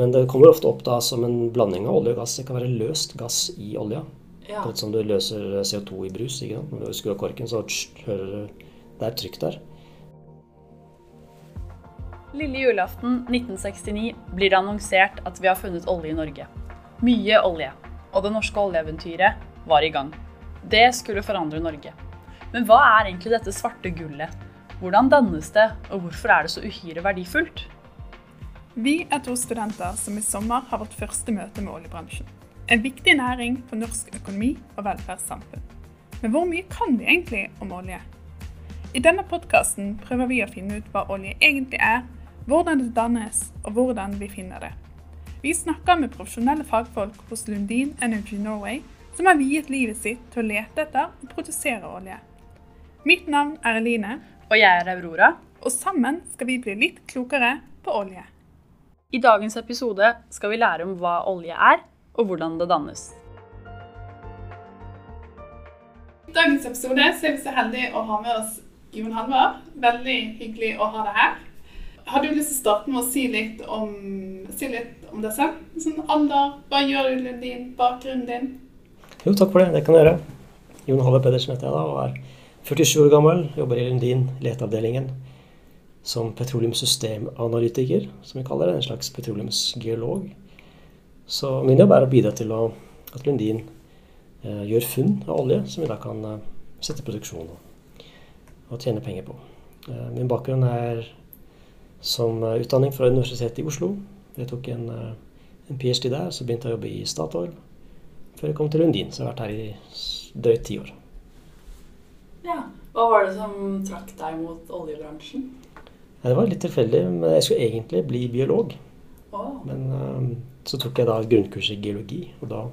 Men det kommer ofte opp da som en blanding av olje og gass. Det kan være løst gass i olja. Ja. Akkurat som du løser CO2 i brus. ikke sant? Når du skrur av korken, så hører du det er trykk der. Lille julaften 1969 blir det annonsert at vi har funnet olje i Norge. Mye olje. Og det norske oljeeventyret var i gang. Det skulle forandre Norge. Men hva er egentlig dette svarte gullet? Hvordan dannes det, og hvorfor er det så uhyre verdifullt? Vi er to studenter som i sommer har vårt første møte med oljebransjen. En viktig næring for norsk økonomi og velferdssamfunn. Men hvor mye kan vi egentlig om olje? I denne podkasten prøver vi å finne ut hva olje egentlig er, hvordan det dannes og hvordan vi finner det. Vi snakker med profesjonelle fagfolk hos Lundin Energy Norway, som har viet livet sitt til å lete etter og produsere olje. Mitt navn er Eline, Og jeg er Aurora. og sammen skal vi bli litt klokere på olje. I dagens episode skal vi lære om hva olje er, og hvordan det dannes. I dagens episode så er vi så heldige å ha med oss Jon Halvard. Veldig hyggelig å ha deg her. Har du lyst til å starte med å si litt om, si litt om deg selv? Sånn alder, hva gjør du med din bakgrunnen din? Jo, takk for det. Det kan jeg gjøre. Jon Halvard Pedersen heter jeg da, og er 47 år gammel. Jobber i Lundin, leteavdelingen, som petroleumssystemanalytiker, som vi kaller det. En slags petroleumsgeolog. Så min jobb er å bidra til å, at Lundin eh, gjør funn av olje, som vi da kan eh, sette i produksjon og, og tjene penger på. Eh, min bakgrunn er som eh, utdanning fra Universitetet i Oslo. Jeg tok en, eh, en ph.d. der, så begynte jeg å jobbe i Statoil før jeg kom til Lundin. Så jeg har vært her i drøyt ti år. Ja, Hva var det som trakk deg mot oljebransjen? Det var litt tilfeldig, men jeg skulle egentlig bli biolog. Åh, Men eh, så tok jeg da grunnkurs i geologi, og da,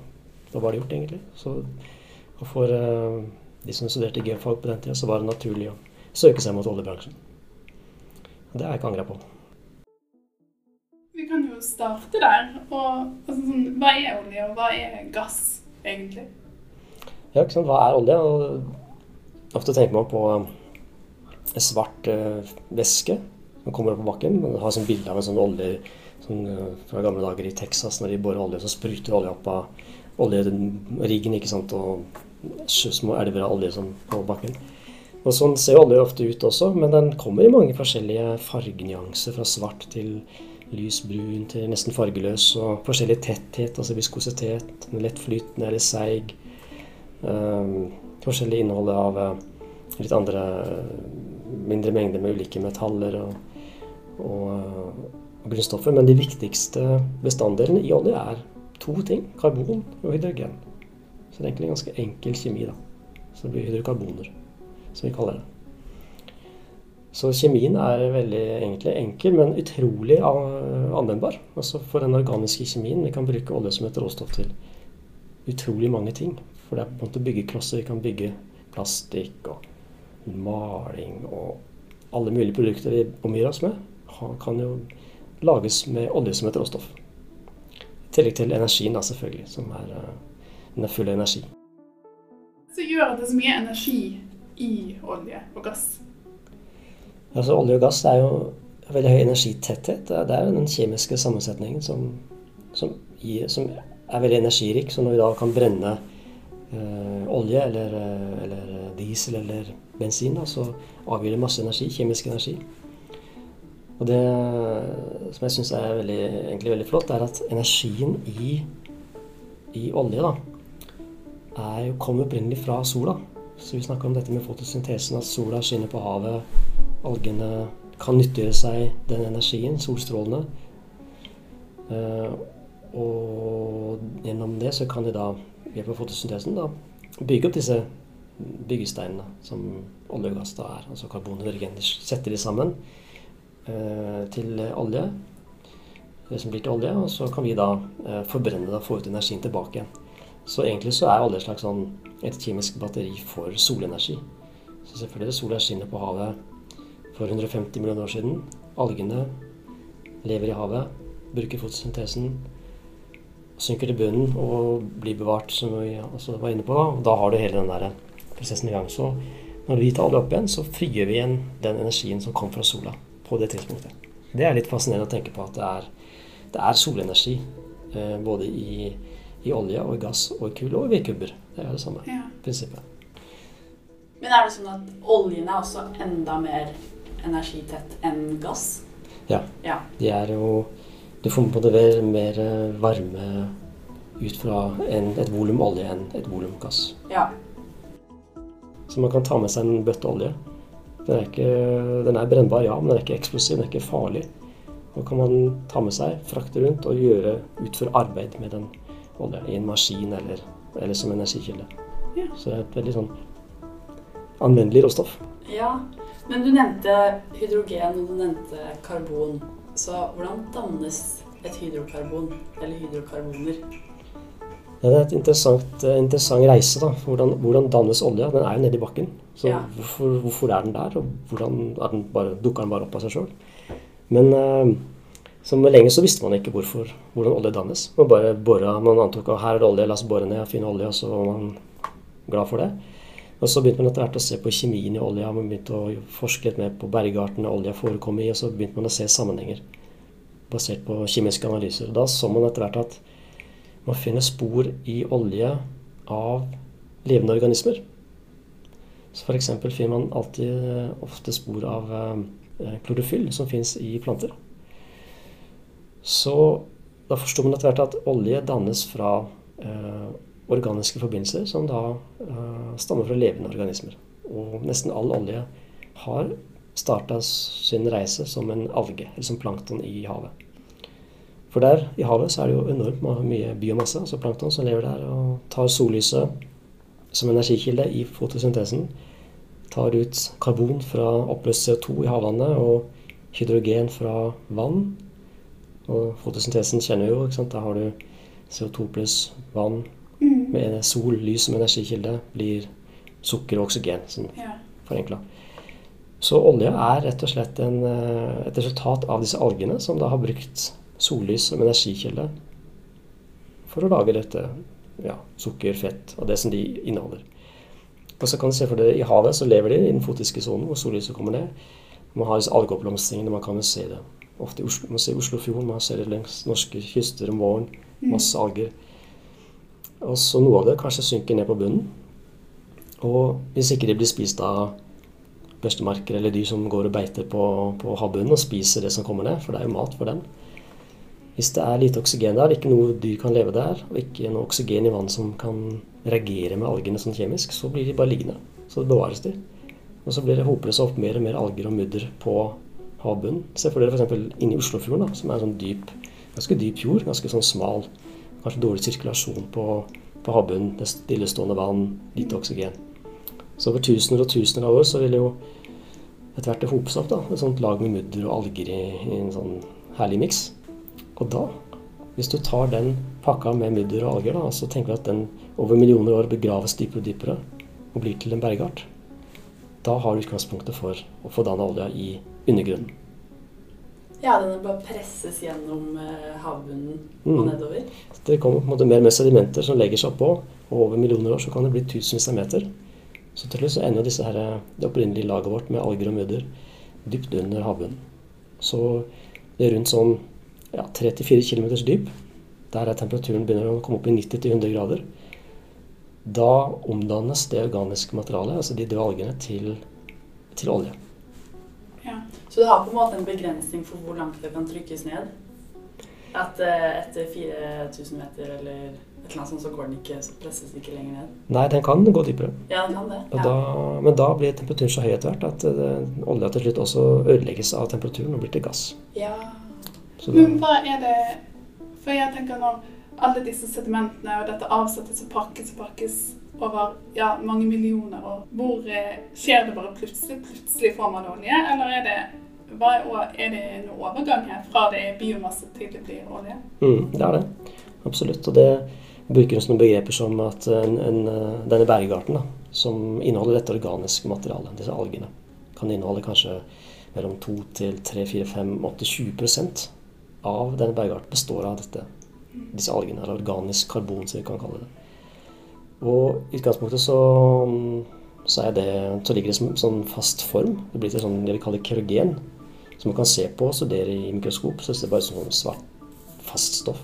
da var det gjort, egentlig. Så og for uh, de som studerte geofag på den tida, så var det naturlig å søke seg mot oljebransjen. Og det har jeg ikke angra på. Vi kan jo starte der. Og, altså, sånn, hva er olje, og hva er gass, egentlig? Ja, ikke sant? Hva er olje? Og ofte tenker man på eh, en svart uh, væske som kommer opp på bakken. Man har sånn bilde av en sånn olje sånn, eh, fra gamle dager i Texas når de borer olje, så spruter olje opp av oljeriggen ikke sant? og små elver av olje sånn på bakken. Og Sånn ser olje ofte ut også, men den kommer i mange forskjellige fargenyanser. Fra svart til lys brun til nesten fargeløs. Og forskjellig tetthet, altså viskositet. Lettflytende eller seig. Um, forskjellig innhold av eh, litt andre mindre mengder med ulike metaller og, og, eh, og grunnstoffer. Men de viktigste bestanddelene i olje er to ting. Karbon og hydrogen. Så det er egentlig en ganske enkel kjemi. da. Så det blir hydrokarboner, som vi kaller det. Så kjemien er veldig egentlig enkel, men utrolig anvendbar. Altså For den organiske kjemien. Vi kan bruke olje som et råstoff til utrolig mange ting. For det er på en måte byggeklosser. Vi kan bygge plastikk og maling og alle mulige produkter vi omgir oss med, kan jo lages med olje som et råstoff. I tillegg til energien, da, selvfølgelig, som er, eh, den er full av energi. Så gjør at det er så mye energi i olje og gass. Altså, olje og gass er jo veldig høy energitetthet. Det er, det er den kjemiske sammensetningen som, som, gir, som er veldig energirik. Så når vi da kan brenne eh, olje eller, eh, eller diesel eller bensin, da, så avgir det masse energi, kjemisk energi. Og det som jeg syns er veldig, egentlig veldig flott, er at energien i, i olje da, er jo, kom opprinnelig fra sola. Så vi snakker om dette med fotosyntesen, at sola skinner på havet. Algene kan nyttiggjøre seg den energien, solstrålene. Eh, og gjennom det så kan de da, ved hjelp av fotosyntesen, da, bygge opp disse byggesteinene som olje og gass da er. Altså karbon og hydrogen. De setter de sammen til olje, det som blir til olje, og så kan vi da eh, forbrenne det og få ut energien tilbake. Så egentlig så er olje et slags sånn et kjemisk batteri for solenergi. Så selvfølgelig sola skinner på havet for 150 millioner år siden. Algene lever i havet, bruker fotosyntesen, synker til bunnen og blir bevart, som vi også var inne på. Og da har du hele den der prosessen i gang. Så når vi tar olje opp igjen, så frigjør vi igjen den energien som kom fra sola på det tidspunktet. Det er litt fascinerende å tenke på at det er det er solenergi eh, både i, i, olje og i gass og i kull og i vedkubber. Det er det samme ja. prinsippet. Men er det sånn at oljen er også enda mer energitett enn gass? Ja. ja. De er jo Du får på det mer varme ut fra en, et volum olje enn et volum gass. Ja. Så man kan ta med seg en bøtte olje. Den er, ikke, den er brennbar, ja, men den er ikke eksplosiv, den er ikke farlig. Nå kan man ta med seg, frakte rundt og gjøre, utføre arbeid med den olja i en maskin eller, eller som energikilde. Ja. Så det er et veldig sånn anvendelig råstoff. Ja, men du nevnte hydrogen og du nevnte karbon. Så hvordan dannes et hydrokarbon eller hydrokarboner? Ja, det er et interessant, eh, interessant reise. da. Hvordan, hvordan, dannes olja? Den er jo nede i bakken. Så ja. hvorfor, hvorfor, er den der? Og hvordan den bare, dukker den bare opp av seg sjøl? Men eh, som lenge så visste man ikke hvorfor, hvordan olje dannes. Man bare boret, man antok at her er det olje, la oss bore ned og finne olje, og så var man glad for det. Og så begynte man etter hvert å se på kjemien i olja, man begynte å forske litt mer på bergartene olja forekom i, og så begynte man å se sammenhenger basert på kjemiske analyser. Da så man etter hvert at man finner spor i olje av levende organismer. Så F.eks. finner man alltid eh, ofte spor av eh, klorofyll som fins i planter. Så da forsto man etter hvert at olje dannes fra eh, organiske forbindelser som da eh, stammer fra levende organismer. Og nesten all olje har starta sin reise som en alge, eller som plankton i havet. For der i havet så er det jo enormt mye biomasse, altså plankton, som lever der og tar sollyset som energikilde i fotosyntesen. Tar ut karbon fra oppløst CO2 i havvannet og hydrogen fra vann. Og fotosyntesen kjenner jo, ikke sant? da har du CO2 pluss vann mm. med sol, lys som energikilde, blir sukker og oksygen, sånn forenkla. Så olje er rett og slett en, eh, et resultat av disse algene som da har brukt sollys som energikilde for å lage dette ja, sukker, fett og det som de inneholder. Og så kan du se for deg I havet så lever de i den fotiske sonen hvor sollyset kommer ned. Man har disse algeoppblomstringene. Man kan jo se det ofte i Oslo, man ser Oslofjorden. Man ser det langs norske kyster om våren. Mm. Masse alger. Og så noe av det kanskje synker ned på bunnen. Og hvis ikke de blir spist av børstemarker eller dyr som går og beiter på, på havbunnen og spiser det som kommer ned, for det er jo mat for dem, hvis det er lite oksygen der, ikke noe dyr kan leve der, og ikke noe oksygen i vann som kan reagere med algene sånn kjemisk, så blir de bare liggende. Så det bevares de. Og så blir det hoper seg opp mer og mer alger og mudder på havbunnen. Se for dere f.eks. inni Oslofjorden, da, som er en sånn dyp, ganske dyp fjord. Ganske sånn smal. Kanskje dårlig sirkulasjon på, på havbunnen. Det stillestående vann, lite oksygen. Så over tusener og tusener av år så vil det jo etter hvert det hope seg opp da, et sånt lag med mudder og alger i, i en sånn herlig miks. Og da, hvis du tar den pakka med mudder og alger, da, så tenker vi at den over millioner år begraves dypere og dypere og blir til en bergart. Da har du utgangspunktet for å få danna olja i undergrunnen. Ja, den bare presses gjennom eh, havbunnen og mm. nedover? Det kommer på en måte mer med sedimenter som legger seg oppå, og over millioner år så kan det bli tusenvis av meter. Så til slutt så ender disse her, det opprinnelige laget vårt med alger og mudder dypt under havbunnen. Så det er rundt sånn ja, 3-4 km dyp, der er temperaturen begynner å komme opp i 90-100 grader, da omdannes det organiske materialet, altså de døde algene, til, til olje. Ja. Så det har på en måte en begrensning for hvor langt det kan trykkes ned? At uh, etter 4000 meter eller et eller annet sånt, så går den ikke, så presses den ikke lenger ned? Nei, den kan gå dypere. Ja, den kan det. Ja. Da, men da blir temperaturen så høy etter hvert at uh, olja til slutt også ødelegges av temperaturen og blir til gass. Ja. Men hva er det For jeg tenker når alle disse sedimentene og dette avsettes og pakkes og pakkes over ja, mange millioner år, hvor eh, skjer det bare plutselig? Plutselig får man olje, eller er det hva, er det en overgang her fra det er biomasse til det blir olje? Mm, det er det. Absolutt. Og det bruker noen begreper som at en, en, denne bergarten, da, som inneholder dette organiske materialet, disse algene, kan inneholde kanskje mellom 2 til 3, 4, 5, 8, 20 av denne bergarten består av dette, disse algene, eller organisk karbon, som vi kan kalle det. Og i utgangspunktet så, så, det, så ligger det som sånn fast form. Det blir til sånn det vi kaller kerogen, som man kan se på og studere i mikroskop. Så det ser bare ut som sånn svart fast stoff.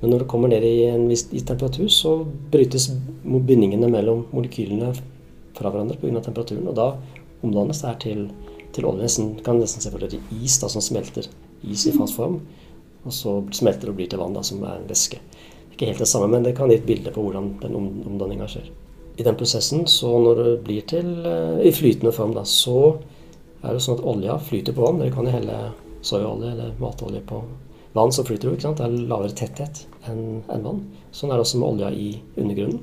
Men når det kommer ned i en viss temperatur, så brytes bindingene mellom molekylene fra hverandre pga. temperaturen. Og da omdannes det her til, til olje. Nesten, kan nesten se for dere is da, som smelter. Is i fast form. Og så smelter det og blir til vann, da, som er en væske. Ikke helt det samme, men det kan gi et bilde på hvordan den omdanninga skjer. I den prosessen, så når det blir til uh, i flytende form, da, så er det sånn at olja flyter på vann. Dere kan jo helle soyaolje eller matolje på vann, så flyter det. ikke sant? Det er lavere tetthet enn en vann. Sånn er det også med olja i undergrunnen.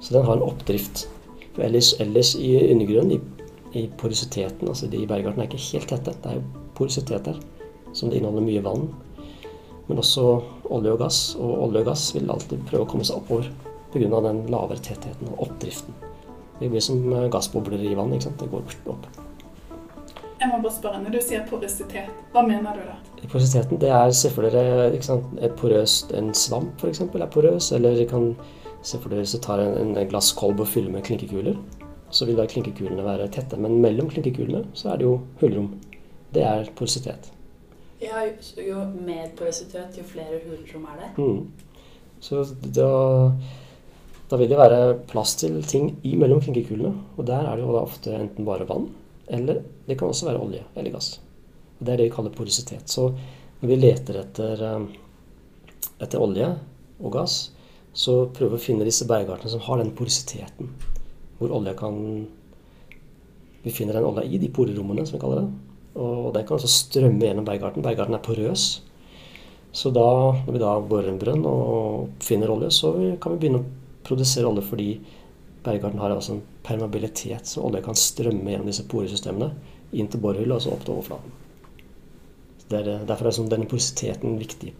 Så den har en oppdrift. For ellers, ellers i undergrunnen, i, i porositeten, altså de bergarten er ikke helt tette. Det er jo porositet der, som det inneholder mye vann men også olje og gass. Og olje og gass vil alltid prøve å komme seg oppover pga. den lavere tettheten og oppdriften. Det blir som eh, gassbobler i vann. ikke sant? Det går opp. Jeg må bare spørre, Når du sier porøsitet, hva mener du da? Porøsiteten det er se for dere ikke sant? Et porøst, en svamp f.eks. er porøs. Eller dere kan se for dere hvis du tar en, en glasskolb og fyller med klinkekuler. Så vil da klinkekulene være tette. Men mellom klinkekulene så er det jo hullrom. Det er porøsitet. Ja, jo mer porøsitet, jo flere hulrom er det. Mm. Så da, da, vil det være plass til ting mellom klinkekulene. Og der er det jo da ofte enten bare vann, eller det kan også være olje eller gass. Det er det vi kaller porøsitet. Så når vi leter etter, eh, etter olje og gass, så prøver vi å finne disse bergartene som har den porøsiteten. Hvor olja kan Vi finner den olja i de porerommene, som vi kaller det. Og den kan også strømme gjennom bergarten. Bergarten er porøs. Så da, når vi da borer en brønn og finner olje, så kan vi begynne å produsere olje fordi bergarten har altså en permabilitet, så olje kan strømme gjennom disse poresystemene inn til borehullet og så opp til overflaten. Er, derfor er denne porositeten en viktig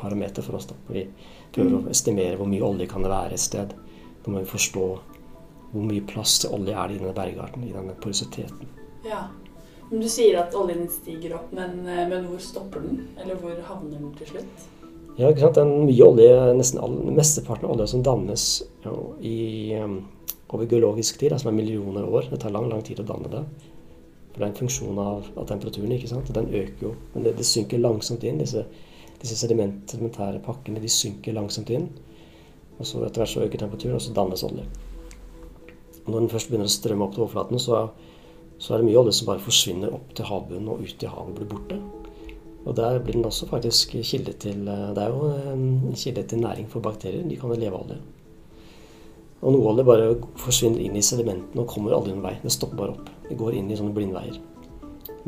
parameter for oss. Da. Vi prøver å estimere hvor mye olje kan det være et sted. Da må vi forstå hvor mye plass til olje er det i denne bergarten, i denne porositeten. Ja. Du sier at oljen stiger opp, men, eh, men, hvor stopper den? Eller hvor havner den til slutt? Ja, ikke sant? Den mye olje, nesten all, Mesteparten av olje som dannes jo, i, um, over geologisk tid, som er millioner år Det tar lang lang tid å danne det. For Det er en funksjon av, av temperaturen. ikke sant? Den øker jo. Men det, det synker langsomt inn. Disse, disse sediment, sedimentære pakkene de synker langsomt inn. Og så Etter hvert så øker temperaturen, og så dannes olje. Og når den først begynner å strømme opp til overflaten, så så er det mye olje som bare forsvinner opp til havbunnen og ut i havet og blir borte. Og der blir den også faktisk kilde til eh, Det er jo en kilde til næring for bakterier. De kan jo leve av olje. Og noe olje bare forsvinner inn i sedimentene og kommer aldri noen vei. Det stopper bare opp. Det går inn i sånne blindveier.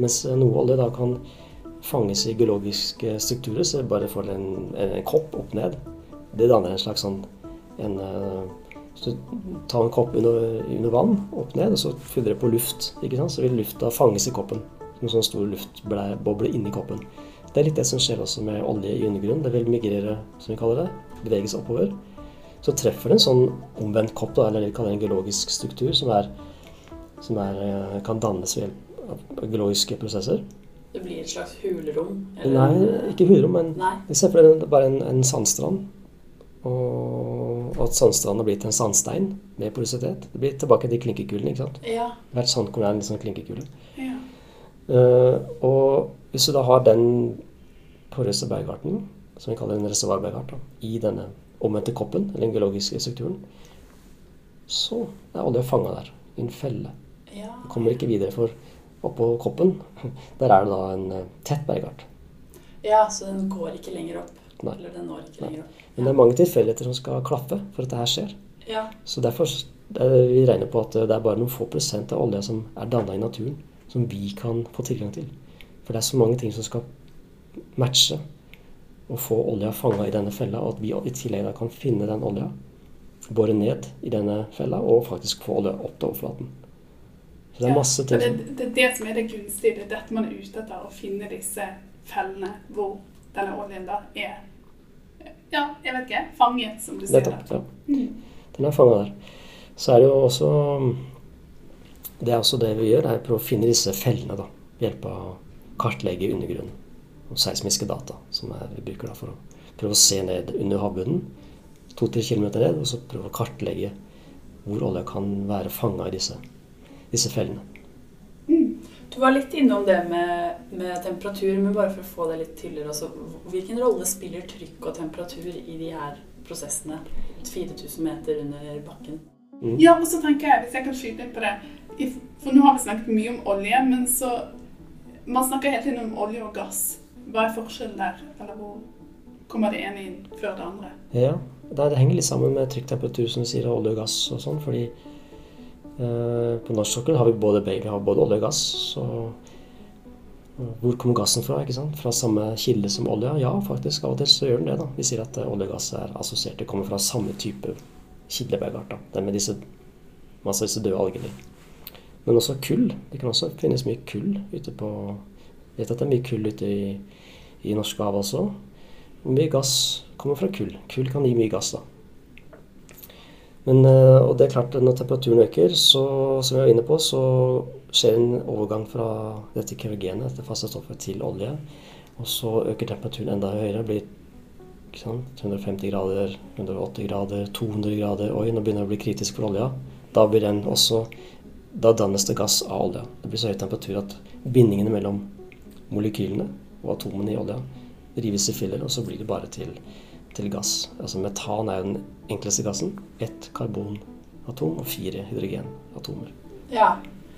Mens eh, noe olje da kan fanges i geologiske strukturer, så bare får en, en, kopp opp ned. Det danner en slags sånn en, eh, så ta en kopp under, under, vann, opp ned, og så fyller det på luft. ikke sant? Så vil lufta fanges i koppen. Som en sånn stor luftboble inni koppen. Det er litt det som skjer også med olje i undergrunnen. Det vil migrere, som vi kaller det, bevege seg oppover. Så treffer det en sånn omvendt kopp, da, eller det vi kaller en geologisk struktur, som, er, som er, eh, kan dannes ved hjelp av geologiske prosesser. Det blir et slags hulrom? Eller? Nei, ikke hulrom, men vi ser for deg bare en, en sandstrand. Og at sandstranden har blitt en sandstein med porositet. Det blir tilbake til klinkekulene. ikke sant? Ja. Hvert sandkorn er en sånn klinkekule. Ja. Uh, og hvis du da har den porøse bergarten, som vi kaller en reservoarbergart, i denne omvendte koppen, eller den geologiske strukturen, så er olja fanga der, i en felle. Ja. Kommer ikke videre, for oppå koppen, der er det da en uh, tett bergart. Ja, så den går ikke lenger opp? Nei. Eller den når ikke lenger opp? Men det er mange tilfeldigheter som skal klaffe for at det her skjer. Ja. Så derfor vi regner på at det er bare noen få prosent av olja som er danna i naturen, som vi kan få tilgang til. For det er så mange ting som skal matche og få olja fanga i denne fella, og at vi i tillegg kan finne den olja, bore ned i denne fella og faktisk få olja opp til overflaten. Så det er masse ting ja, det, det, er det som er det gunstige. Det er dette man er ute etter, å finne disse fellene hvor denne oljen da er ja, jeg vet ikke, fanget, som du sier. Nettopp, ja. Mm. Den er fanga der. Så er det jo også Det er også det vi gjør, er å prøve å finne disse fellene da, ved hjelp av å kartlegge undergrunnen og seismiske data, som er, vi bruker da for å prøve å se ned under havbunnen, to-tre kilometer ned, og så prøve å kartlegge hvor olja kan være fanga i disse, disse fellene. Du var litt innom det med, med, temperatur, men bare for å få det litt tydeligere. Altså, hvilken rolle spiller trykk og temperatur i de her prosessene? 4000 meter under bakken. Mm. Ja, og så tenker jeg, hvis jeg kan skyte litt på det For nå har vi snakket mye om olje, men så Man snakker hele tiden om olje og gass. Hva er forskjellen der? Eller hvor kommer det ene inn før det andre? Ja, det henger litt sammen med trykktemperatur, som du sier, olje og gass og sånn. fordi på norsk sokkel har vi både, vi har både olje og gass. Så eh, hvor kommer gassen fra? ikke sant? Fra samme kilde som olja? Ja, faktisk. Av og til så gjør den det. da. Vi sier at eh, olje og gass er assosiert. Det kommer fra samme type kildebergart. da. er med disse, masse disse døde algene. Men også kull. Det kan også finnes mye kull ute på Jeg vet at det er mye kull ute i, i Norskehavet også. Mye gass kommer fra kull. Kull kan gi mye gass, da. Men, eh, og det er klart, når temperaturen øker, så, som vi var inne på, så skjer en overgang fra dette kerogenet, dette faste stoffet, til olje. Og så øker temperaturen enda høyere. blir sant, 150 grader, 180 grader, 200 grader. Oi, nå begynner det å bli kritisk for olja. Da blir den også da dannes det gass av olja. Det blir så høy temperatur at bindingene mellom molekylene og atomene i olja rives i filler, og så blir det bare til til gass. Altså metan er jo den enkleste gassen. Ett karbonatom og fire hydrogenatomer. Ja,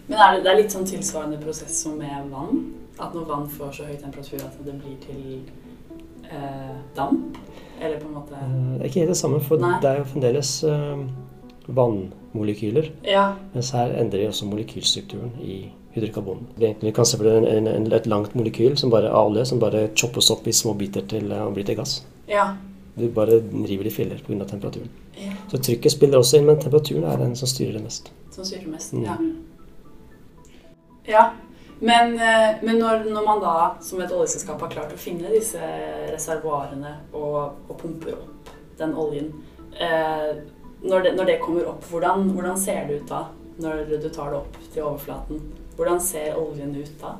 Men er det, det, er litt sånn tilsvarende prosess som med vann? At når vann får så høy temperatur at det blir til eh, damp? Eller på en måte eh, Det er ikke helt det samme, for Nei. det er jo fremdeles eh, vannmolekyler. Ja. Mens her endrer vi også molekylstrukturen i hydrokarbon. Vi kan se for deg et langt molekyl som bare er olje, som bare choppes opp i små biter til å bli til gass. Ja. Du bare river de filler pga. temperaturen. Ja. Så trykket spiller også inn, men temperaturen er den som styrer det mest. Som styrer det mest, mm. ja. Ja, men, eh, men når, når, man da som et oljeselskap har klart å finne disse reservoarene og, og pumper opp den oljen eh, når, det, når, det, kommer opp, hvordan, hvordan ser det ut da? Når du tar det opp til overflaten? Hvordan ser oljen ut da?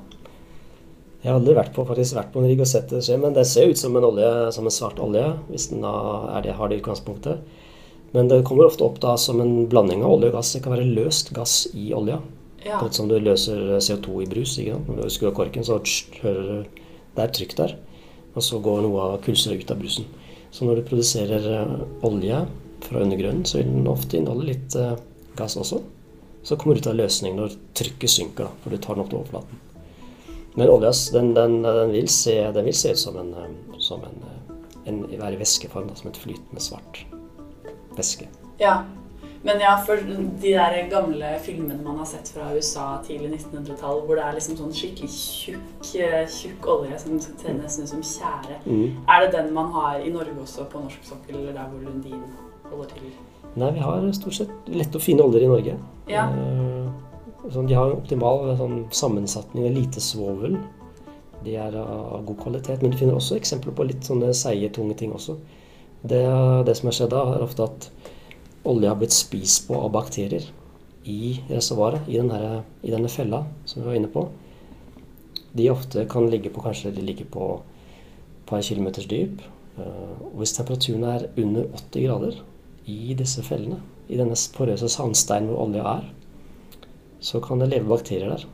Jeg har aldri vært på, faktisk vært på en rigg og sett det skje, men det ser ut som en olje, som en svart olje, hvis den da er det, har det utgangspunktet. Men det kommer ofte opp da som en blanding av olje og gass. Det kan være løst gass i olja. Ja. Som du løser CO2 i brus. ikke sant? Når du skrur av korken, så hører du det er trykk der. Og så går noe av kullsyra ut av brusen. Så når du produserer eh, olje fra undergrunnen, så vil den ofte inneholde litt eh, gass også. Så kommer du ut av løsningen når trykket synker, da, for du tar den opp til overflaten. Men olja den, den, den, vil se, den, vil se, ut som en, um, som en, uh, en være væskeform, som et flytende svart væske. Ja. Men ja, for de der gamle filmene man har sett fra USA tidlig 1900-tall, hvor det er liksom sånn skikkelig tjukk, uh, tjukk olje som ser nesten ut som tjære, mm. er det den man har i Norge også, på norsk sokkel, eller der hvor Lundin holder til? Nei, vi har stort sett lette og fine oljer i Norge. Ja. Uh, Sånn, de har en optimal sånn, sammensetning av lite svovel. De er av god kvalitet. Men du finner også eksempler på litt sånne seige, tunge ting også. Det, det som har skjedd da, er ofte at olje har blitt spist på av bakterier i reservoaret, i, denne, i denne fella som vi var inne på. De ofte kan ligge på kanskje de ligger på et par kilometers dyp. Eh, og hvis temperaturen er under 80 grader i disse fellene, i denne porøse sandsteinen hvor olja er, så kan det leve bakterier der.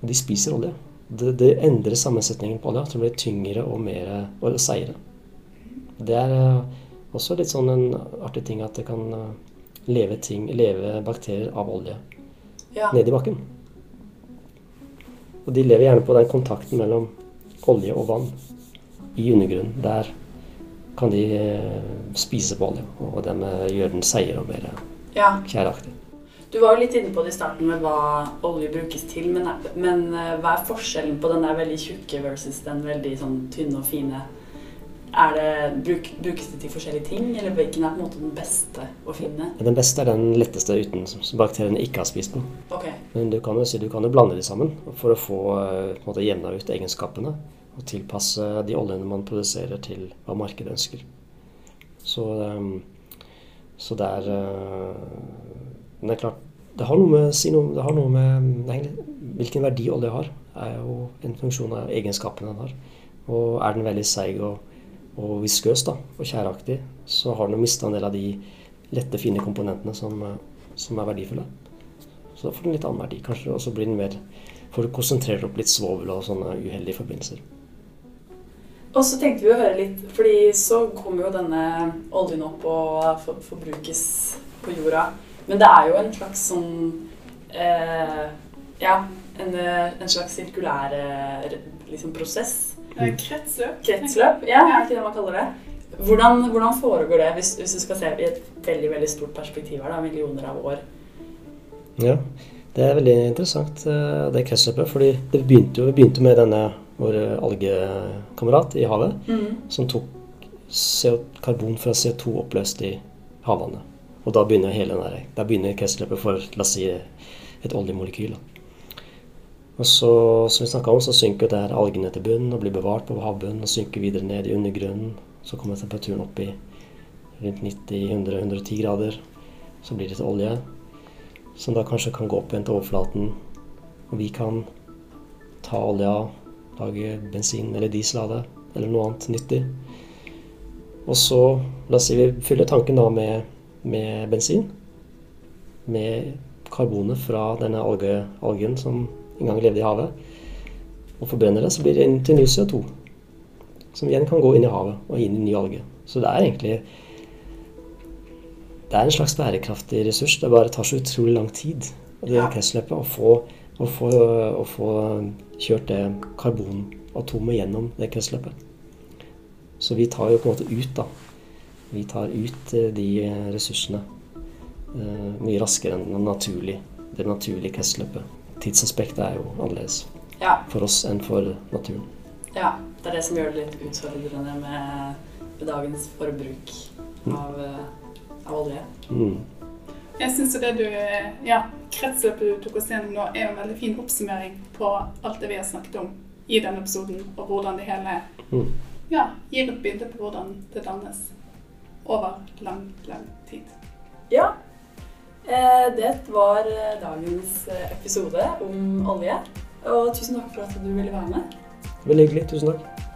Og de spiser olje. Det, det endrer sammensetningen på olja så å blir tyngre og mer og seigere. Det er eh, også litt sånn en artig ting at det kan eh, leve, ting, leve bakterier av olje ja. nede i bakken. Og de lever gjerne på den kontakten mellom olje og vann i undergrunnen. Der kan de eh, spise på olje, og dermed gjøre den seigere og mer ja. kjæreaktig. Du var jo litt inne på det i starten med hva olje brukes til, men, men eh, hva er forskjellen på den der veldig tjukke versus den veldig sånn tynne og fine? Er det, bruk, brukes det til forskjellige ting, eller hvilken er på en måte den beste å finne? Den beste er den letteste uten som bakteriene ikke har spist på. Okay. Men du kan jo du kan jo blande de sammen for å få eh, på en måte jevna ut egenskapene og tilpasse de oljene man produserer til hva markedet ønsker. Så, um, så det er uh, men det er klart, det har noe med, si noe, det har noe med nei, Hvilken verdi olje har, er jo en funksjon av egenskapene den har. Og er den veldig seig og, og viskøs da, og tjæreaktig, så har den mista en del av de lette, fine komponentene som, som, er verdifulle. Så da får den litt annen verdi, kanskje. Og så blir den mer for du konsentrere opp litt svovel og sånne uheldige forbindelser. Og så tenkte vi å høre litt, fordi så kommer jo denne oljen opp og forbrukes på jorda. Men det er jo en slags sånn eh, Ja, en, en, slags sirkulær liksom, prosess. Kretsløp. Kretsløp, ja, er ikke det man kaller det. Hvordan, hvordan foregår det, hvis, hvis, du skal se i et veldig veldig stort perspektiv her, da, millioner av år? Ja, det er veldig interessant, det kretsløpet. fordi det begynte jo, vi begynte med denne vår algekamerat i havet, mm. som tok CO, karbon fra CO2 oppløst i havvannet. Og da begynner hele den der, da begynner kretsløpet for la oss si, et oljemolekyl. Og så, som vi om, så synker det her algene til bunnen og blir bevart på havbunnen og synker videre ned i undergrunnen. Så kommer temperaturen opp i rundt 90-100-110 grader. Så blir det til olje, som da kanskje kan gå opp igjen til overflaten. Og vi kan ta olja lage bensin eller diesel av det, eller noe annet nyttig. Og så, la oss si vi fyller tanken da med, med bensin. Med karbonet fra denne alge, algen som en gang levde i havet. Og forbrenner det, så blir det inn til ny CO2. Som igjen kan gå inn i havet og inn i ny alge. Så det er egentlig det er en slags bærekraftig ressurs. Det bare tar så utrolig lang tid det ja. kretsløpet å få å få, å få kjørt det karbonatomet gjennom det kretsløpet. Så vi tar jo på en måte ut, da. Vi tar ut eh, de ressursene uh, mye raskere enn det naturlige, det naturlige kretsløpet. Tidsaspektet er jo annerledes ja. for oss enn for naturen. Ja, det er det som gjør det litt utfordrende med, med dagens forbruk mm. av, mm. av olje. Mm. Jeg syns det du Ja, kretsløpet du tok oss gjennom nå, er en veldig fin oppsummering på alt det vi har snakket om i denne episoden, og hvordan det hele mm. ja, gir et bilde på hvordan det dannes over lang, lang tid. Ja. Eh, det var eh, dagens eh, episode om olje. Og tusen takk for at du ville være med. Veldig hyggelig. Tusen takk.